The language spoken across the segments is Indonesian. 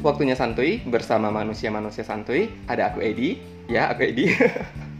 Waktunya santuy bersama manusia-manusia santuy. Ada aku Edi, ya aku Edi.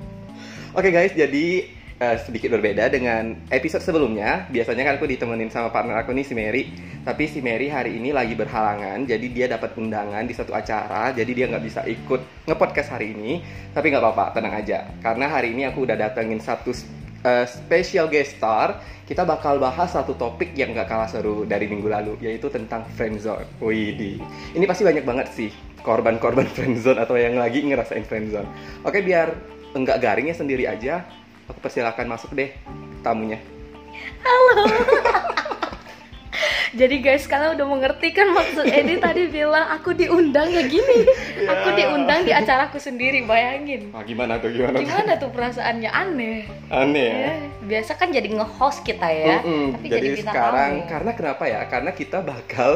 Oke guys, jadi eh, sedikit berbeda dengan episode sebelumnya. Biasanya kan aku ditemenin sama partner aku nih si Mary. Tapi si Mary hari ini lagi berhalangan, jadi dia dapat undangan di satu acara. Jadi dia nggak bisa ikut ngepodcast hari ini. Tapi nggak apa-apa, tenang aja. Karena hari ini aku udah datengin satu eh, special guest star. Kita bakal bahas satu topik yang nggak kalah seru dari minggu lalu, yaitu tentang friendzone. Wih, ini pasti banyak banget sih korban-korban friendzone atau yang lagi ngerasain friendzone. Oke, biar enggak garingnya sendiri aja, aku persilakan masuk deh tamunya. Halo. Jadi guys, kalian udah mengerti kan maksud Edi tadi bilang aku diundang ya gini. Aku Ya. diundang di acaraku sendiri, bayangin. Ah, gimana tuh gimana? tuh? Gimana tuh perasaannya aneh. Aneh ya. Ya, biasa kan jadi nge-host kita ya, Mm-mm. tapi Jadi, jadi, sekarang tamu. karena kenapa ya? Karena kita bakal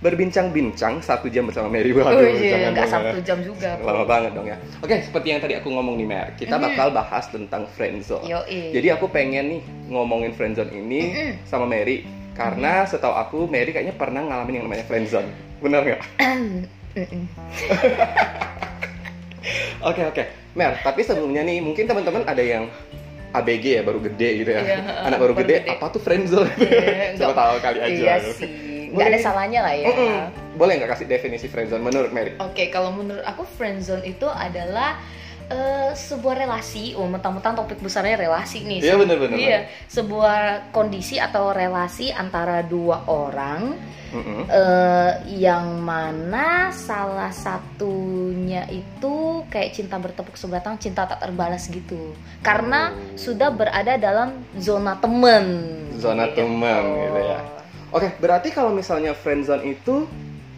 berbincang-bincang satu jam bersama Mary. Waduh, oh iya, nggak ya. satu jam juga. Lama banget dong ya. Oke, seperti yang tadi aku ngomong nih Mer, kita bakal bahas tentang friendzone. Yoi. Jadi aku pengen nih ngomongin friendzone ini sama Mary karena setahu aku Mary kayaknya pernah ngalamin yang namanya friendzone. Benar nggak? Oke oke, Mer. Tapi sebelumnya nih mungkin teman-teman ada yang ABG ya baru gede gitu ya. Iya, Anak baru, baru gede, gede. apa tuh friendzone? Iya, Coba tahu kali aja. Iya sih, nggak ada salahnya lah ya. Mm-mm. Boleh nggak kasih definisi friendzone menurut Mary? Oke, kalau menurut aku friendzone itu adalah eh, sebuah relasi, oh mentang-mentang topik besarnya relasi nih. Iya, bener-bener. Iya, sebuah kondisi atau relasi antara dua orang Mm-mm. eh, yang mana salah satunya itu kayak cinta bertepuk sebelah tangan, cinta tak terbalas gitu. Karena Oh. sudah berada dalam zona temen. Zona temen, gitu ya. Oke, berarti kalau misalnya friendzone itu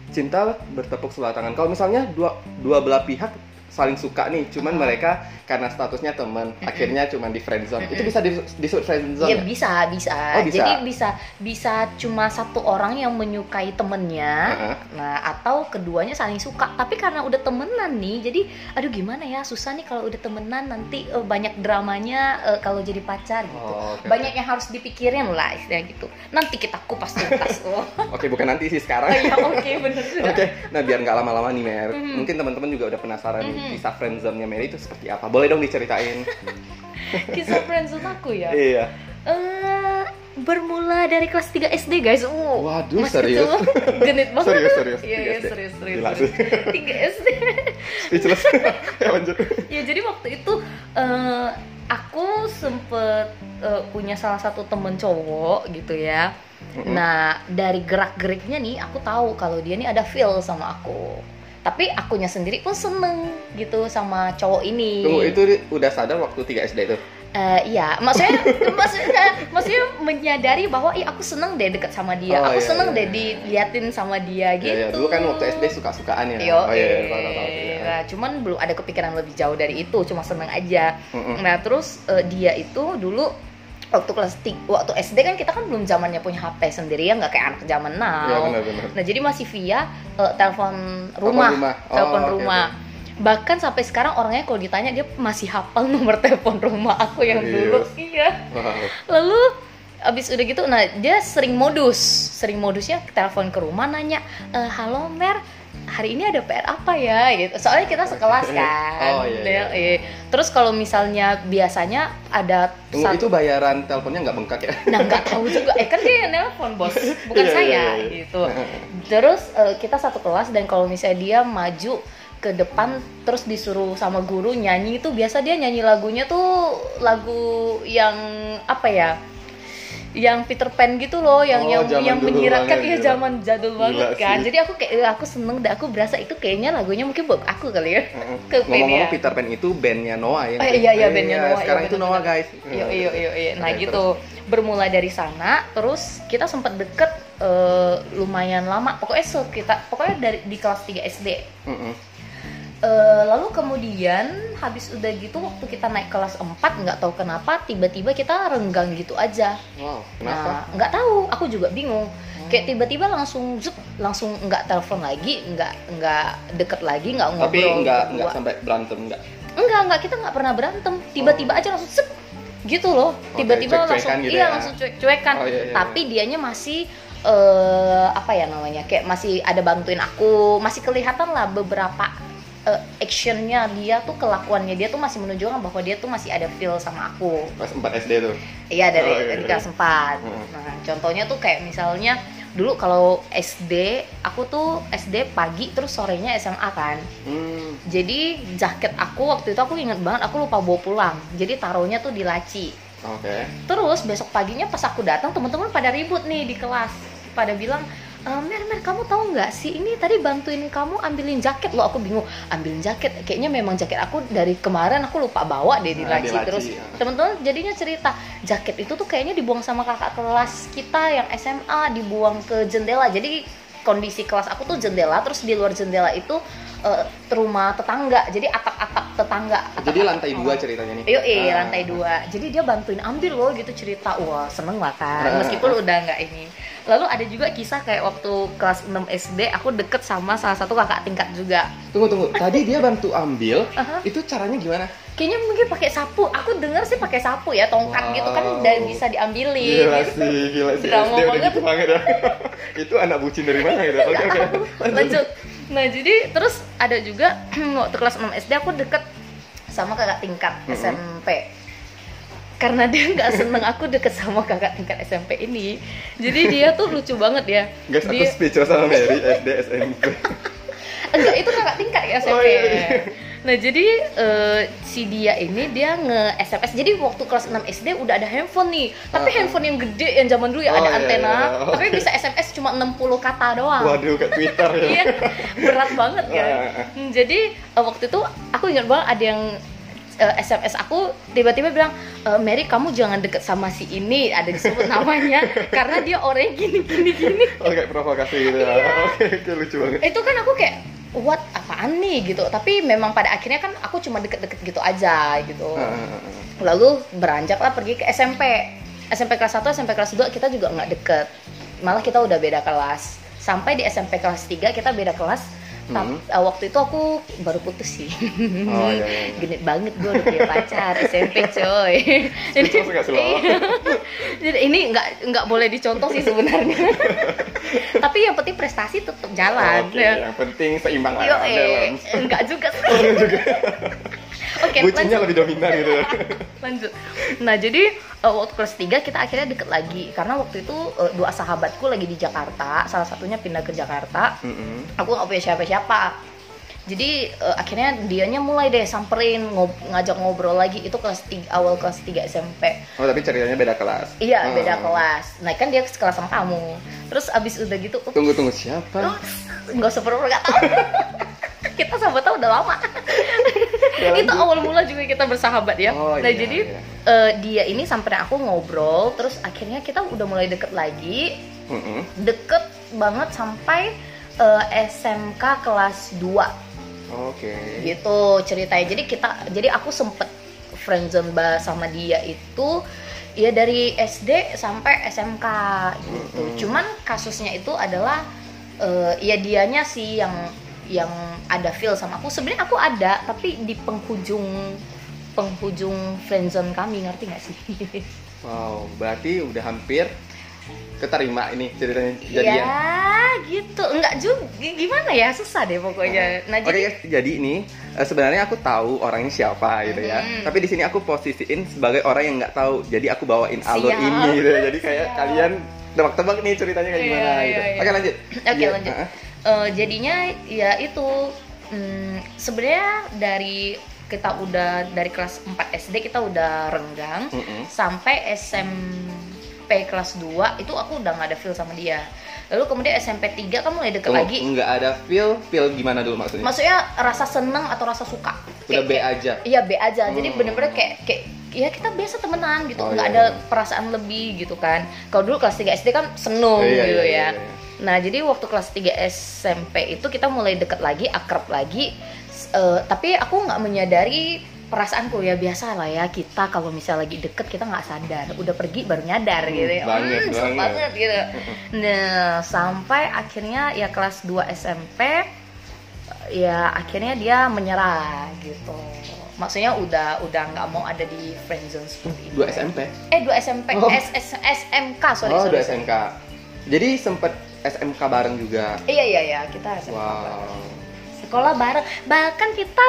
cinta bertepuk sebelah tangan. Kalau misalnya dua dua belah pihak saling suka nih, cuman Uh-huh. mereka karena statusnya teman, akhirnya cuman di friendzone. Itu bisa di- disebut friendzone Ya ya? bisa, bisa. Oh, bisa. Jadi bisa bisa cuma satu orang yang menyukai temennya. Heeh. Nah, atau keduanya saling suka. Tapi karena udah temenan nih, jadi aduh gimana ya, susah nih kalau udah temenan nanti eh, banyak dramanya eh, kalau jadi pacar gitu. Oh, oke. Banyak yang harus dipikirin lah istilah gitu. Nanti kita kupas tuntas. Oh, Oke, bukan nanti sih sekarang. ya oke bener sudah. Oke, nah biar nggak lama-lama nih Mer, Mhm. mungkin teman-teman juga udah penasaran nih Mhm. kisah friendzone-nya Mary itu seperti apa. Boleh dong diceritain? Kisah friendzone aku ya. iya. Eh, bermula dari kelas 3 SD guys. Uh, Waduh, masih serius? kecil. Genit banget. Serius, serius. Iya, 3 iya, serius, serius. Gila serius. sih. 3 SD. Speechless. ya lanjut. ya jadi waktu itu eh, aku sempet eh, punya salah satu temen cowok gitu ya. Mhm. Nah dari gerak geriknya nih aku tahu kalau dia nih ada feel sama aku. Tapi akunya sendiri pun seneng gitu sama cowok ini. Tunggu, itu udah sadar waktu 3 SD itu? Eh, iya, maksudnya, maksudnya, maksudnya menyadari bahwa ih aku seneng deh deket sama dia, Oh, aku iya, seneng iya. deh diliatin sama dia gitu. Iya, iya. Dulu kan waktu SD suka-sukaan ya. Yo, oh iya, iya, tahu, tahu, tahu. Iya. Nah, cuman belum ada kepikiran lebih jauh dari itu, cuma seneng aja. Mm-mm. Nah, terus eh, dia itu dulu waktu kelas tiga, waktu SD kan kita kan belum zamannya punya HP sendiri ya, nggak kayak anak zaman now. Iya, benar-benar. Nah, jadi masih via eh, telepon rumah, rumah. Oh, telepon oke, rumah. Bahkan sampai sekarang orangnya kalau ditanya dia masih hafal nomor telepon rumah aku yang Serius? dulu. Iya. Wow. Lalu abis udah gitu, nah dia sering modus, sering modusnya telepon ke rumah nanya, e, halo Mer, hari ini ada PR apa ya? Gitu. Soalnya kita sekelas kan. Oh, iya, iya. eh. Terus kalau misalnya biasanya ada Tunggu, satu- itu bayaran teleponnya nggak bengkak ya? Nah nggak tahu juga, eh kan dia yang nelpon bos, bukan Iya, saya iya, iya. gitu. Terus eh, kita satu kelas dan kalau misalnya dia maju ke depan terus disuruh sama guru nyanyi itu biasa dia nyanyi lagunya tuh lagu yang apa ya? Yang Peter Pan gitu loh, yang Oh, yang yang menyiratkan ya gila. zaman jadul Gila banget kan. sih. Jadi aku kayak aku seneng dan aku berasa itu kayaknya lagunya mungkin buat aku kali ya. Ke Ngomong-ngomong ya. Peter Pan itu bandnya Noah ya? Oh, iya, iya, bandnya Noah, Sekarang iya, itu Noah guys. Iya iya iya iya. Nah gitu bermula dari sana, terus kita sempat deket eh, lumayan lama. Pokoknya kita pokoknya dari di kelas 3 SD. Mm-mm. Eh, lalu kemudian habis udah gitu waktu kita naik kelas 4 nggak tahu kenapa tiba-tiba kita renggang gitu aja. Wow, kenapa? Nah nggak tahu, aku juga bingung. Kayak tiba-tiba langsung zup, langsung nggak telepon lagi, nggak nggak deket lagi, nggak ngobrol. Tapi nggak nggak sampai berantem nggak? Enggak, enggak, kita nggak pernah berantem. Tiba-tiba aja langsung sep gitu loh tiba-tiba cuek-cuekan langsung gitu iya ya? langsung cuek-cuekan Oh, iya, iya, tapi dianya masih eh apa ya namanya kayak masih ada bantuin aku masih kelihatan lah beberapa eh, actionnya dia tuh kelakuannya dia tuh masih menunjukkan bahwa dia tuh masih ada feel sama aku Pas 4 SD tuh. iya dari, Oh, iya, dari iya. kelas 4 Hmm. nah contohnya tuh kayak misalnya dulu kalau SD aku tuh SD pagi terus sorenya SMA kan Hmm. jadi jaket aku waktu itu aku inget banget aku lupa bawa pulang jadi taruhnya tuh di laci Oke. terus besok paginya pas aku datang teman-teman pada ribut nih di kelas pada bilang e, Mer, Mer, kamu tahu nggak sih ini tadi bantuin kamu ambilin jaket loh aku bingung ambilin jaket kayaknya memang jaket aku dari kemarin aku lupa bawa deh di Nah, laci terus ya. teman-teman jadinya cerita jaket itu tuh kayaknya dibuang sama kakak kelas kita yang SMA dibuang ke jendela jadi kondisi kelas aku tuh jendela terus di luar jendela itu eh, rumah tetangga jadi atap-atap tetangga Jadi atap-atap lantai dua ceritanya nih. Yuk, eh, Ah. lantai dua. Jadi dia bantuin ambil loh gitu cerita. Wah, seneng lah kan. Ah. Meskipun udah nggak ini. Lalu ada juga kisah kayak waktu kelas 6 SD aku deket sama salah satu kakak tingkat juga. Tunggu tunggu. Tadi dia bantu ambil. Aha. Itu caranya gimana? Kayaknya mungkin pakai sapu. Aku denger sih pakai sapu ya, tongkat gitu kan Wow. udah bisa diambilin. Gila gitu. sih, gila sih. Drama SD udah banget. gitu banget ya. itu anak bucin dari mana gitu? Oke oke. Lanjut. Nah, jadi terus ada juga waktu kelas 6 SD aku deket sama kakak tingkat Mhm. SMP. Karena dia nggak seneng aku deket sama kakak tingkat SMP ini, jadi dia tuh lucu banget ya. Guys, aku dia, speechless sama Mary SD SMP. enggak itu kakak tingkat ya SMP. Oh, iya, iya. Nah jadi eh, si dia ini dia nge SMS. Jadi waktu kelas 6 SD udah ada handphone nih, tapi ah. handphone yang gede yang zaman dulu ya Oh, ada iya, antena, iya, iya. tapi bisa SMS cuma 60 kata doang. Waduh, kayak Twitter ya. Iya, berat banget kan. Ah. Hmm, Jadi eh, waktu itu aku ingat banget ada yang eh, SMS aku tiba-tiba bilang e, Mary kamu jangan deket sama si ini ada disebut namanya karena dia orangnya gini gini gini Oh, kayak provokasi gitu ya. Iya. Oke, oke lucu banget. itu kan aku kayak what apaan nih gitu tapi memang pada akhirnya kan aku cuma deket-deket gitu aja gitu Ah, ah, ah. lalu beranjak lah pergi ke SMP SMP kelas 1 SMP kelas 2 kita juga nggak deket malah kita udah beda kelas sampai di SMP kelas 3 kita beda kelas Tap- Hmm. eh, waktu itu aku baru putus sih Oh, iya, iya, iya. genit banget gue udah punya pacar SMP coy jadi, iya. jadi ini nggak nggak boleh dicontoh sih sebenarnya tapi yang penting prestasi tetap jalan Oke, ya. yang penting seimbang lah. Eh, enggak juga sih. Oke, Bucinnya lanjut, lebih dominan gitu. lanjut. Nah, jadi eh, waktu kelas 3 kita akhirnya deket lagi karena waktu itu eh, dua sahabatku lagi di Jakarta, salah satunya pindah ke Jakarta. Mm-mm. Aku nggak punya siapa-siapa. Jadi eh, akhirnya dianya mulai deh samperin ngob- ngajak ngobrol lagi itu kelas 3 awal kelas 3 SMP. Oh, tapi ceritanya beda kelas. Iya, Ah. beda kelas. Nah, kan dia sekelas sama kamu. Terus abis udah gitu, ups, Tunggu tunggu siapa? nggak usah pura nggak tahu. kita sahabat tahu udah lama. Ya, itu awal mula juga kita bersahabat ya. Oh, nah iya, jadi iya. eh, dia ini sampai aku ngobrol, terus akhirnya kita udah mulai deket lagi, Mm-mm. deket banget sampai eh, SMK kelas 2 Oke. gitu ceritanya. Jadi kita, jadi aku sempet friendzone sama dia itu ya dari SD sampai SMK gitu. Mm-mm. Cuman kasusnya itu adalah eh, ya dianya sih yang yang ada feel sama aku. Sebenarnya aku ada, tapi di penghujung penghujung friendzone kami ngerti nggak sih? Wow, berarti udah hampir keterima ini ceritanya jadian. ya gitu, enggak juga gimana ya susah deh pokoknya. Nah Oke jadi guys, jadi ini eh, sebenarnya aku tahu orangnya siapa gitu ya. Mhm. Tapi di sini aku posisiin sebagai orang yang nggak tahu. Jadi aku bawain alur Siap. ini gitu. Jadi kayak Siap. kalian tebak-tebak nih ceritanya kayak Iya, gimana iya, gitu. iya. Oke lanjut. Oke, Iya, lanjut. ah. Eh, jadinya ya itu hmm, sebenarnya dari kita udah dari kelas 4 SD kita udah renggang Mm-mm. sampai SMP kelas 2 itu aku udah nggak ada feel sama dia lalu kemudian SMP 3 kan mulai deket Tunggu, lagi nggak ada feel, feel gimana dulu maksudnya? maksudnya rasa seneng atau rasa suka Udah B kayak- aja. iya B aja jadi Hmm. bener-bener kayak kayak ya kita biasa temenan gitu Oh, nggak iya, ada iya. perasaan lebih gitu kan kalau dulu kelas 3 SD kan seneng Iya, gitu iya, ya iya, iya. Nah, jadi waktu kelas 3 SMP itu kita mulai deket lagi, akrab lagi. Eh, tapi aku nggak menyadari perasaanku ya biasa lah ya kita kalau misalnya lagi deket kita nggak sadar, udah pergi baru nyadar Hmm, gitu ya. banget, Hmm, banget. banget gitu. Nah, sampai akhirnya ya kelas 2 SMP ya akhirnya dia menyerah gitu. maksudnya udah udah nggak mau ada di friendzone seperti itu Dua SMP. eh dua SMP Oh. S, S, SMK sorry oh, sorry, dua. SMK. Jadi sempet SMK bareng juga. iya iya iya kita SMK bareng. Wow. sekolah bareng bahkan kita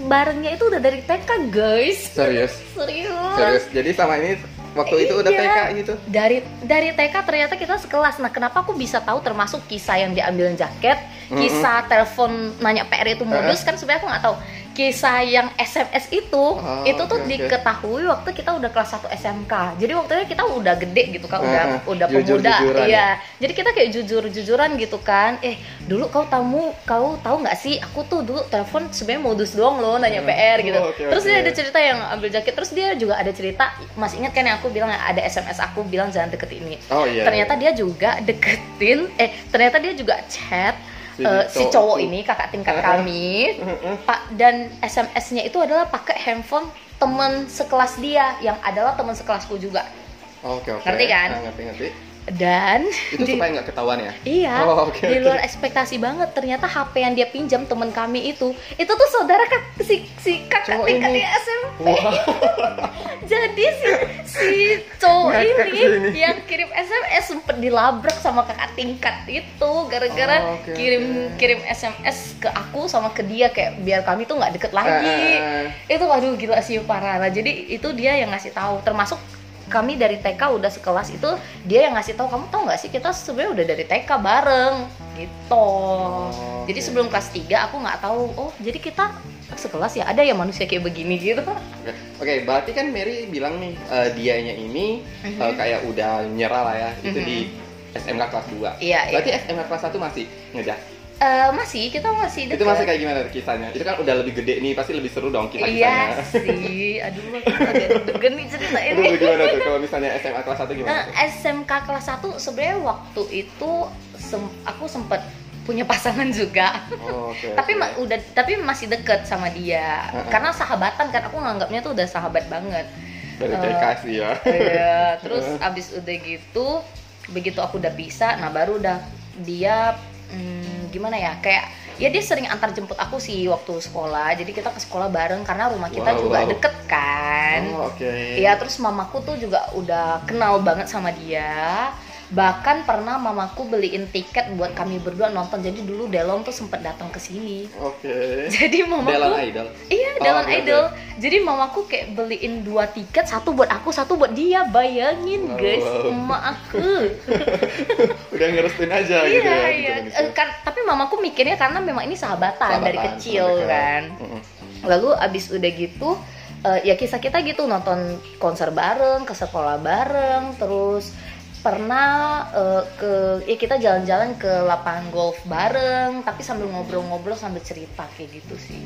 barengnya itu udah dari TK guys Serius. serius Serius. Jadi sama ini waktu itu udah Iya. TK gitu. dari dari TK ternyata kita sekelas. Nah, kenapa aku bisa tahu termasuk kisah yang diambil jaket, kisah telepon nanya PR itu modus kan sebenarnya aku nggak tahu. Kisah yang SMS itu Oh, itu tuh oke. diketahui waktu kita udah kelas 1 SMK. Jadi waktu itu kita udah gede gitu kan, udah Ah, udah jujur-jujuran pemuda. ya? Iya. Jadi kita kayak jujur-jujuran gitu kan. Eh, dulu kau tamu, kau tahu nggak sih? Aku tuh dulu telepon sebenarnya modus doang loh nanya Hmm. PR gitu. Oh, oke, Terus oke. dia ada cerita yang ambil jaket terus dia juga ada cerita masih ingat kan yang aku bilang ada SMS aku bilang jangan deket ini Oh iya. ternyata dia juga deketin eh ternyata dia juga chat Si eh, si cowok cowok itu. ini kakak tingkat kami pak dan SMS-nya itu adalah pakai handphone temen sekelas dia yang adalah temen sekelasku juga Oke oke. Ngerti kan? Ah, ngerti ngerti. Dan Itu di- supaya nggak ketahuan ya. Iya, Oh, oke, di luar ekspektasi banget. Ternyata HP yang dia pinjam temen kami itu, itu tuh saudara kak, si, si kakak Cowok tingkat ini. di SMP. Wah. Jadi si si cowok ini sini. yang kirim SMS sempet dilabrak sama kakak tingkat itu gara-gara Oh, oke, kirim oke. kirim SMS ke aku sama ke dia kayak biar kami tuh nggak deket lagi. Eh, Itu aduh gila sih parah. Nah, jadi itu dia yang ngasih tahu termasuk kami dari TK udah sekelas itu dia yang ngasih tahu kamu tahu nggak sih kita sebenarnya udah dari TK bareng gitu. jadi oke. sebelum kelas 3 aku nggak tahu oh jadi kita sekelas ya ada ya manusia kayak begini gitu. Oke, Oke, berarti kan Mary bilang nih eh, dianya ini eh, Mhm. kayak udah nyerah lah ya, itu Mhm. di SMK kelas 2. Iya, iya. Berarti SMK kelas 1 masih ngejar. Eh, masih kita masih deket. Itu masih kayak gimana kisahnya? Itu kan udah lebih gede nih, pasti lebih seru dong Iya kisah-kisahnya. sih, aduh agak deg-degan nih cerita ini. gimana tuh kalau misalnya SMA kelas 1 gimana? Nah, tuh? SMK kelas 1 sebenarnya waktu itu sem- aku sempet punya pasangan juga. Oh, oke. tapi ma- udah tapi masih deket sama dia. Uh-uh. Karena sahabatan kan aku nganggapnya tuh udah sahabat banget. dari eh, TK sih ya. Iya, terus abis udah gitu, begitu aku udah bisa, nah baru udah dia hmm, gimana ya kayak ya dia sering antar jemput aku sih waktu sekolah. Jadi kita ke sekolah bareng karena rumah kita Wow, juga wow. deket kan. Oh, oke. Iya, terus mamaku tuh juga udah kenal banget sama dia. Bahkan pernah mamaku beliin tiket buat kami berdua nonton. Jadi dulu Delon tuh sempet datang ke sini. Oke. Jadi mamaku Delon Idol. Iya, Oh, Delon oke, Idol. Jadi mamaku kayak beliin dua tiket, satu buat aku, satu buat dia. Bayangin, Wow, guys, wow. emak aku. Udah ngerestuin aja gitu iya, ya. iya. gitu, Eh, kan, tapi mamaku mikirnya karena memang ini sahabatan, dari Sahabatan, kecil sampai ke- kan. Lalu abis udah gitu, eh, ya kisah kita gitu nonton konser bareng, ke sekolah bareng, terus pernah eh, ke ya kita jalan-jalan ke lapangan golf bareng, tapi sambil ngobrol-ngobrol sambil cerita kayak gitu sih.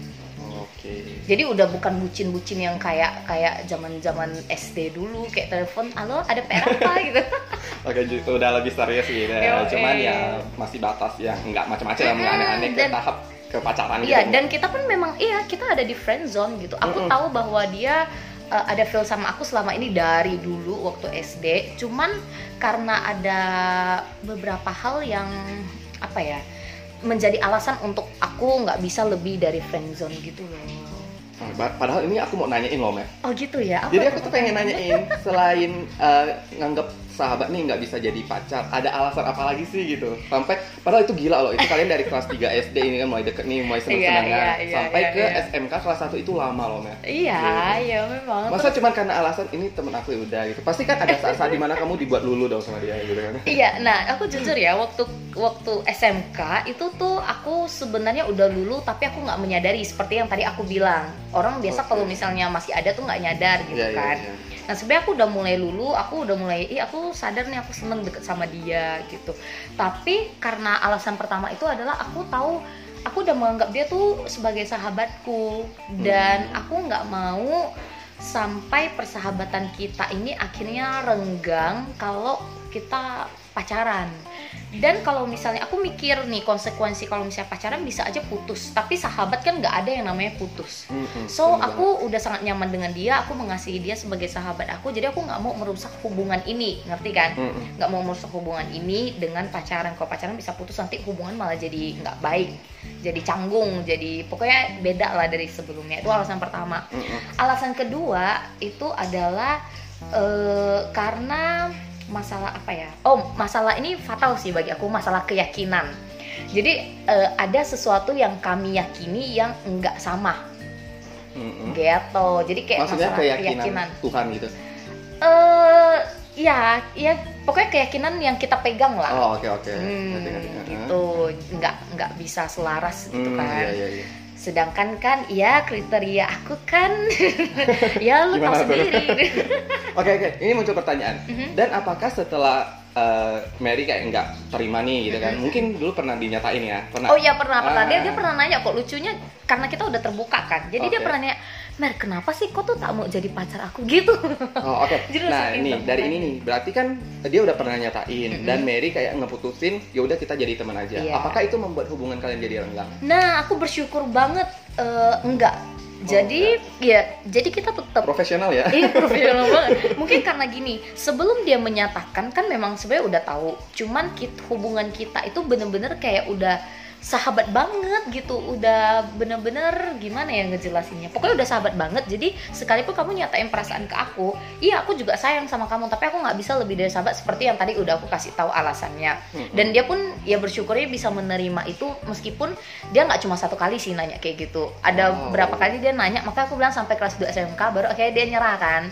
Oke. Jadi udah bukan bucin-bucin yang kayak kayak zaman-zaman SD dulu kayak telepon, halo ada PR apa gitu. Oke, itu udah lebih serius gitu ya. Yo, Cuman eh. ya masih batas yang nggak macam-macam, nggak aneh-aneh ke tahap ke pacaran Iya, gitu. dan kita pun memang iya kita ada di friend zone gitu. Aku Mm-mm. tahu bahwa dia uh, ada feel sama aku selama ini dari dulu waktu SD. Cuman karena ada beberapa hal yang apa ya menjadi alasan untuk aku nggak bisa lebih dari friend zone gitu loh. Padahal ini aku mau nanyain loh, Meh. Oh gitu ya? Apa Jadi aku tuh pengen nanyain, selain eh, nganggap sahabat nih nggak bisa jadi pacar, ada alasan apa lagi sih gitu? Sampai, padahal itu gila loh, itu kalian dari kelas 3 SD ini kan mulai deket nih, mulai seneng-senengan. Iya, iya, iya, Sampai iya, ke iya. SMK kelas 1 itu lama loh, Meh. Iya, Gitu. iya memang. Masa cuma karena alasan ini temen aku ya udah gitu. Pasti kan ada saat-saat di mana kamu dibuat lulu dong sama dia gitu kan. Iya, nah aku jujur ya waktu waktu SMK itu tuh aku sebenarnya udah lulu tapi aku nggak menyadari seperti yang tadi aku bilang orang biasa Oke. kalau misalnya masih ada tuh nggak nyadar gitu Iya, iya, kan. iya. Nah sebenarnya aku udah mulai lulu, aku udah mulai, ih aku sadar nih aku seneng deket sama dia gitu. Tapi karena alasan pertama itu adalah aku tahu aku udah menganggap dia tuh sebagai sahabatku dan Hmm. aku nggak mau sampai persahabatan kita ini akhirnya renggang kalau kita pacaran dan kalau misalnya aku mikir nih konsekuensi kalau misalnya pacaran bisa aja putus tapi sahabat kan nggak ada yang namanya putus So bener aku udah sangat nyaman dengan dia, aku mengasihi dia sebagai sahabat aku, jadi aku nggak mau merusak hubungan ini, ngerti kan? Nggak mau merusak hubungan ini dengan pacaran. Kalau pacaran bisa putus nanti hubungan malah jadi nggak baik, jadi canggung, jadi pokoknya beda lah dari sebelumnya. Itu alasan pertama. Alasan kedua itu adalah eh, karena masalah apa ya? Oh masalah ini fatal sih bagi aku, masalah keyakinan. Jadi eh, ada sesuatu yang kami yakini yang nggak sama Mm-mm. gitu jadi kayak Maksudnya masalah keyakinan, Tuhan gitu. eh ya ya pokoknya keyakinan yang kita pegang lah Oh oke oke. Hmm, Ngerti, ngerti. gitu nggak nggak bisa selaras gitu Hmm, kan iya, iya, iya. Sedangkan kan ya kriteria aku kan ya lu tahu sendiri Oke oke, ini muncul pertanyaan. Mhm. Dan apakah setelah eh, Mary kayak nggak terima nih gitu kan? Mungkin dulu pernah dinyatain ya, pernah. oh iya pernah pernah dia Ah. dia pernah nanya kok lucunya karena kita udah terbuka kan jadi dia Oke. pernah nanya Mer kenapa sih kok tuh tak mau jadi pacar aku gitu Oh oke. Jadi Nah ini terbuka. dari ini nih, berarti kan dia udah pernah nyatain Mhm. dan Mary kayak ngeputusin, ya udah kita jadi teman aja. Iya. Apakah itu membuat hubungan kalian jadi renggang? nah aku bersyukur banget eh, enggak jadi ya jadi kita tetap Profesional ya? Iya profesional banget. Mungkin karena gini, sebelum dia menyatakan kan memang sebenarnya udah tahu. Cuman kit, hubungan kita itu bener-bener kayak udah sahabat banget gitu. Udah bener-bener gimana ya ngejelasinnya. Pokoknya udah sahabat banget. Jadi sekalipun kamu nyatain perasaan ke aku, iya aku juga sayang sama kamu. Tapi aku nggak bisa lebih dari sahabat seperti yang tadi udah aku kasih tahu alasannya. Dan dia pun ya bersyukurnya bisa menerima itu meskipun dia nggak cuma satu kali sih nanya kayak gitu. Ada Wow. berapa kali dia nanya, makanya aku bilang sampai kelas 2 SMK baru akhirnya dia nyerah kan.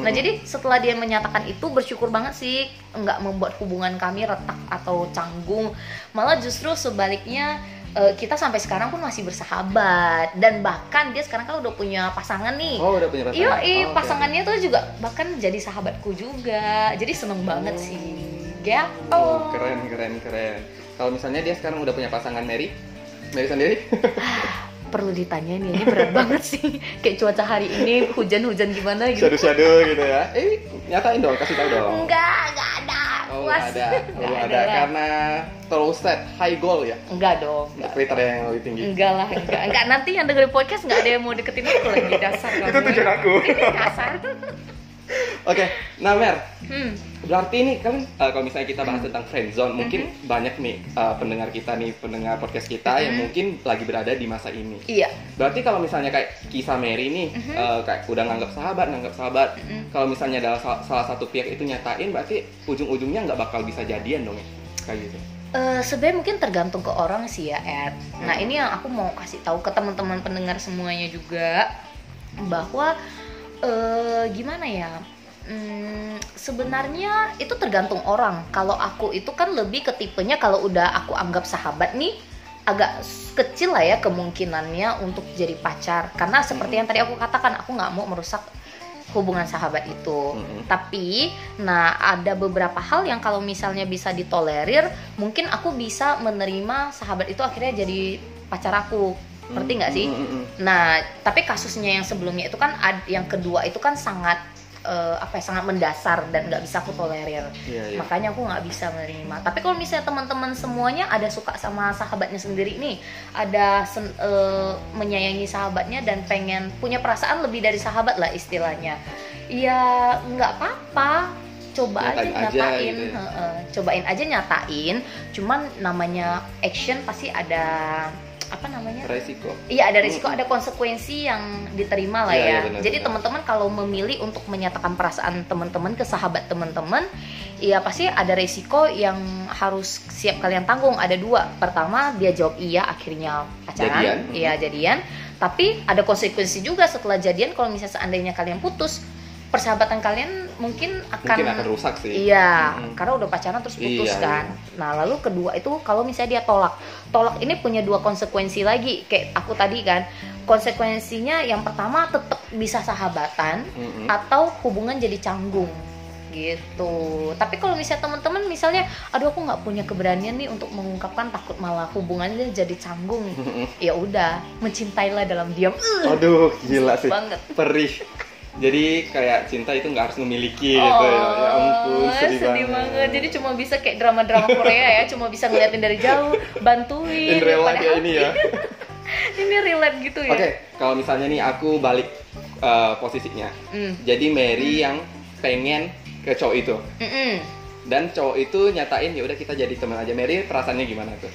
Nah jadi setelah dia menyatakan itu bersyukur banget sih nggak membuat hubungan kami retak atau canggung. Malah justru sebaliknya eh, kita sampai sekarang pun masih bersahabat dan bahkan dia sekarang kan udah punya pasangan nih. Oh udah punya pasangan. Iya, Oh, oke. pasangannya tuh juga bahkan jadi sahabatku juga. Jadi seneng banget Oh. sih. Gitu. Oh, keren keren keren. Kalau misalnya dia sekarang udah punya pasangan Mary, Mary sendiri? Perlu ditanya nih, ini berat banget sih. Kayak cuaca hari ini hujan-hujan gimana gitu. Shadow-shadow gitu ya. Eh, nyatain dong, kasih tahu dong. Enggak, enggak ada. Oh, Puas. ada. Enggak ada. Karena terlalu set, high goal ya. Enggak dong, enggak. Kriteria yang lebih tinggi. Enggak lah, enggak. Enggak nanti yang dengerin podcast enggak ada yang mau deketin aku lagi dasar kamu. Itu tujuan aku. Ini dasar. Oke, nah Mer, Hmm. berarti ini kan eh, kalau misalnya kita bahas tentang friendzone, mungkin Mm-hmm. banyak nih eh, pendengar kita nih, pendengar podcast kita yang Mhm. mungkin lagi berada di masa ini. Iya. Berarti kalau misalnya kayak kisah Mary nih, Mhm. eh, kayak udah nganggap sahabat, nganggap sahabat. Mm-mm. Kalau misalnya adalah sal- salah satu pihak itu nyatain, berarti ujung-ujungnya nggak bakal bisa jadian dong ya, kayak gitu. Eh, sebenarnya mungkin tergantung ke orang sih ya, Ed. Nah, Hmm. ini yang aku mau kasih tahu ke teman-teman pendengar semuanya juga bahwa eh gimana ya? Hmm, sebenarnya itu tergantung orang. Kalau aku itu kan lebih ke tipenya kalau udah aku anggap sahabat nih agak kecil lah ya kemungkinannya untuk jadi pacar. Karena seperti yang tadi aku katakan, aku nggak mau merusak hubungan sahabat itu. Mm-mm. Tapi, nah ada beberapa hal yang kalau misalnya bisa ditolerir, mungkin aku bisa menerima sahabat itu akhirnya jadi pacar aku. Ngerti nggak sih? Nah, tapi kasusnya yang sebelumnya itu kan ad- yang kedua itu kan sangat eh, apa ya, sangat mendasar dan nggak bisa aku tolerir. Iya, iya. Makanya aku nggak bisa menerima. Tapi kalau misalnya teman-teman semuanya ada suka sama sahabatnya sendiri nih, ada sen- eh, menyayangi sahabatnya dan pengen punya perasaan lebih dari sahabat lah istilahnya. Ya nggak apa-apa. Coba Nyatain aja aja nyatain, gitu ya. Heeh. cobain aja nyatain. Cuman namanya action pasti ada apa namanya? Resiko. Iya ada risiko, ada konsekuensi yang diterima lah ya. iya, benar, Jadi teman-teman kalau memilih untuk menyatakan perasaan teman-teman ke sahabat teman-teman, ya pasti ada risiko yang harus siap kalian tanggung. Ada dua. Pertama dia jawab iya akhirnya Jadian. pacaran, iya jadian. Tapi ada konsekuensi juga setelah jadian kalau misalnya seandainya kalian putus, persahabatan kalian mungkin akan Mungkin akan rusak sih. Iya, Mm-mm. karena udah pacaran terus putus Iya, kan. Nah, lalu kedua itu kalau misalnya dia tolak. Tolak ini punya dua konsekuensi lagi. Kayak aku tadi kan, konsekuensinya yang pertama tetap bisa sahabatan Mm-mm. atau hubungan jadi canggung gitu. Tapi kalau misalnya teman-teman misalnya, aduh aku nggak punya keberanian nih untuk mengungkapkan takut malah hubungannya jadi canggung. Ya udah, mencintailah dalam diam. Uh, Aduh, gila sih. banget. Perih. Jadi kayak cinta itu nggak harus memiliki gitu ya. Ya ampun, sedih, Oh, banget. Jadi cuma bisa kayak drama-drama Korea ya, cuma bisa ngeliatin dari jauh, bantuin. In real life ya ini ya. ini relate gitu ya. Oke, kalau misalnya nih aku balik eh, posisinya. Hmm. Jadi Mary yang pengen ke cowok itu Mm-mm. dan cowok itu nyatain ya udah kita jadi teman aja. Mary perasaannya gimana tuh?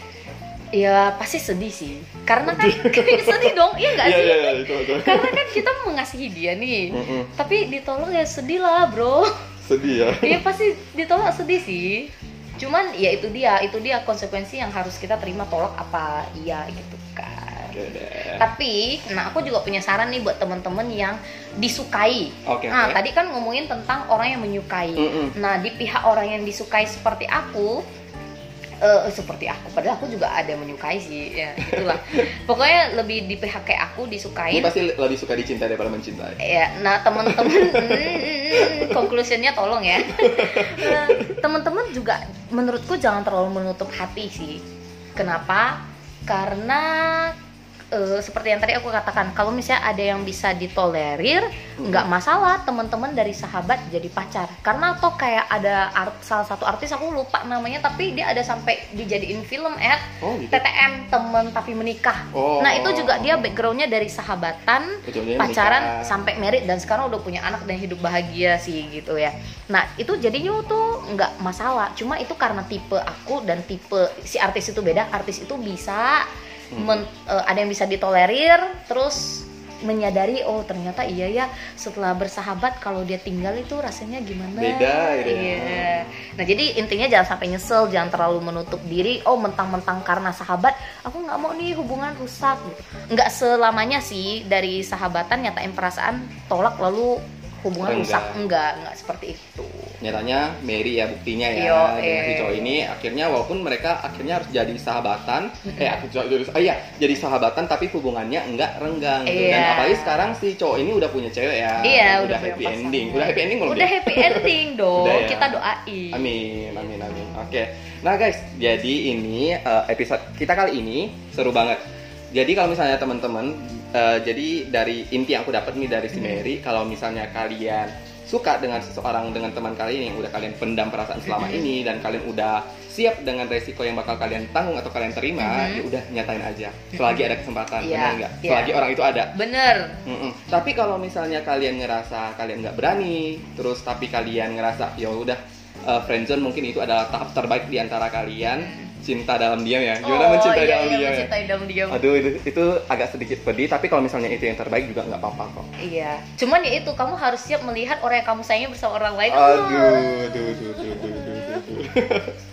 Ya pasti sedih sih, karena kan sedih dong, iya nggak sih? iya itu itu. Karena kan kita mengasihi dia nih, Mm-mm. tapi ditolak ya sedih lah bro. Sedih ya. Iya pasti ditolak sedih sih. Cuman ya itu dia, itu dia konsekuensi yang harus kita terima tolak apa iya gitu kan. Deh. Tapi, nah aku juga punya saran nih buat temen-temen yang disukai. Oke. Nah oke. tadi kan ngomongin tentang orang yang menyukai. Mm-mm. Nah di pihak orang yang disukai seperti aku, eh, seperti aku, padahal aku juga ada menyukai sih, ya itulah. Pokoknya lebih di pihak kayak aku Ini disukain. pasti lebih suka dicintai daripada mencintai. Ya, nah teman-teman, mm, conclusionnya tolong ya. Nah, Teman-teman juga menurutku jangan terlalu menutup hati sih. Kenapa? Karena eh, seperti yang tadi aku katakan, kalau misalnya ada yang bisa ditolerir, nggak masalah teman-teman dari sahabat jadi pacar. Karena toh kayak ada art, salah satu artis aku lupa namanya, tapi dia ada sampai dijadiin film at Oh gitu. TTM temen tapi menikah. Oh. Nah itu juga dia backgroundnya dari sahabatan, pacaran menikah. sampai merit dan sekarang udah punya anak dan hidup bahagia sih gitu ya. Nah itu jadinya tuh nggak masalah. Cuma itu karena tipe aku dan tipe si artis itu beda. Artis itu bisa Hmm. men- eh, ada yang bisa ditolerir, terus menyadari oh ternyata iya ya setelah bersahabat kalau dia tinggal itu rasanya gimana Beda gitu ya. iya nah jadi intinya jangan sampai nyesel jangan terlalu menutup diri oh mentang-mentang karena sahabat aku nggak mau nih hubungan rusak gitu nggak selamanya sih dari sahabatan nyatain perasaan tolak lalu hubungan Enggak. rusak enggak enggak seperti itu Nyatanya Mary ya buktinya ya Yo, dengan si eh. cowok ini akhirnya walaupun mereka akhirnya harus jadi sahabatan eh aku jadi ah iya jadi sahabatan tapi hubungannya enggak renggang gitu. dan Iya. apalagi sekarang si cowok ini udah punya cewek ya iya udah, udah, happy pasangan. ending udah happy ending belum udah dia? happy ending dong Udah ya. kita doain Amin, amin, amin. Oke. Nah guys, jadi ini eh, episode kita kali ini seru banget. Jadi kalau misalnya teman-teman, eh, jadi dari inti yang aku dapat nih dari si Mary, kalau misalnya kalian suka dengan seseorang dengan teman kalian yang udah kalian pendam perasaan selama ini dan kalian udah siap dengan resiko yang bakal kalian tanggung atau kalian terima, Mhm. ya udah nyatain aja. Selagi ada kesempatan, Iya, benar nggak? iya. Selagi orang itu ada. bener Mm-mm. Tapi kalau misalnya kalian ngerasa kalian nggak berani, terus tapi kalian ngerasa ya udah uh, friendzone mungkin itu adalah tahap terbaik di antara kalian, cinta dalam diam ya. Gimana oh, mencintai iya, dalam iya, diam ya? mencintai dalam diam Aduh itu, itu agak sedikit pedih, tapi kalau misalnya itu yang terbaik juga nggak apa-apa kok. Iya, cuman ya itu kamu harus siap melihat orang yang kamu sayangi bersama orang lain. Aduh, aduh, aduh, aduh, aduh, aduh, aduh.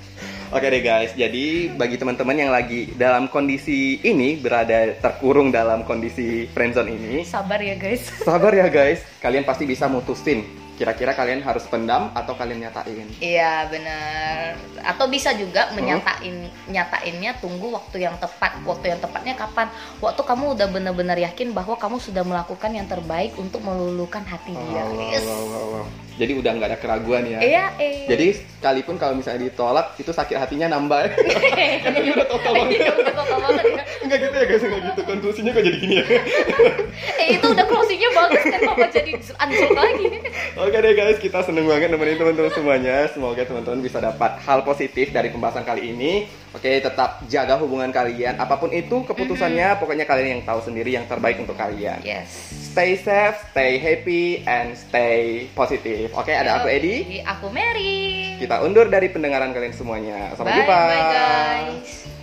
Oke deh guys, jadi bagi teman-teman yang lagi dalam kondisi ini berada terkurung dalam kondisi friendzone ini, Sabar ya guys. sabar ya guys, kalian pasti bisa mutusin kira-kira kalian harus pendam atau kalian nyatain. Iya benar. Atau bisa Hmm? juga menyatain nyatainnya tunggu waktu yang tepat. Waktu yang tepatnya kapan? Waktu kamu udah benar-benar yakin bahwa kamu sudah melakukan yang terbaik untuk meluluhkan hati dia. Wow, Yes. wow, wow, wow. Jadi udah nggak ada keraguan ya. Iya, eh. Jadi sekalipun kalau misalnya ditolak itu sakit hatinya nambah. Karena dia udah total banget. Iya, udah total banget ya. Enggak gitu ya guys, enggak gitu. Konklusinya kok jadi gini ya. Eh itu udah closingnya bagus kenapa jadi anjlok lagi? Oke deh guys, kita seneng banget nemenin teman-teman semuanya. Semoga teman-teman bisa dapat hal positif dari pembahasan kali ini. Oke, tetap jaga hubungan kalian. Apa pun itu keputusannya, pokoknya kalian yang tahu sendiri yang terbaik untuk kalian. Yes. Stay safe, stay happy, and stay positif. Oke, ada aku Edi. Aku Mary. Kita undur dari pendengaran kalian semuanya. Sampai bye, jumpa. bye guys.